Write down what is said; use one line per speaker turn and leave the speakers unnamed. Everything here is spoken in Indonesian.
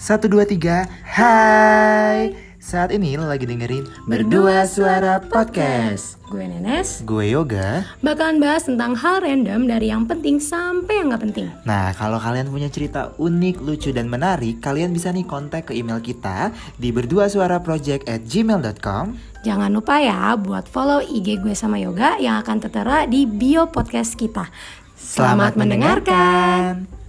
Satu dua tiga, Hai. Saat ini lo lagi dengerin Berdua Suara Podcast.
Gue Nenes,
Gue Yoga.
bakalan bahas tentang hal random dari yang penting sampai yang nggak penting.
Nah, kalau kalian punya cerita unik, lucu, dan menarik, kalian bisa nih kontak ke email kita di berduasuaraproject at gmail.com.
Jangan lupa ya buat follow IG gue sama Yoga yang akan tertera di bio podcast kita. Selamat mendengarkan.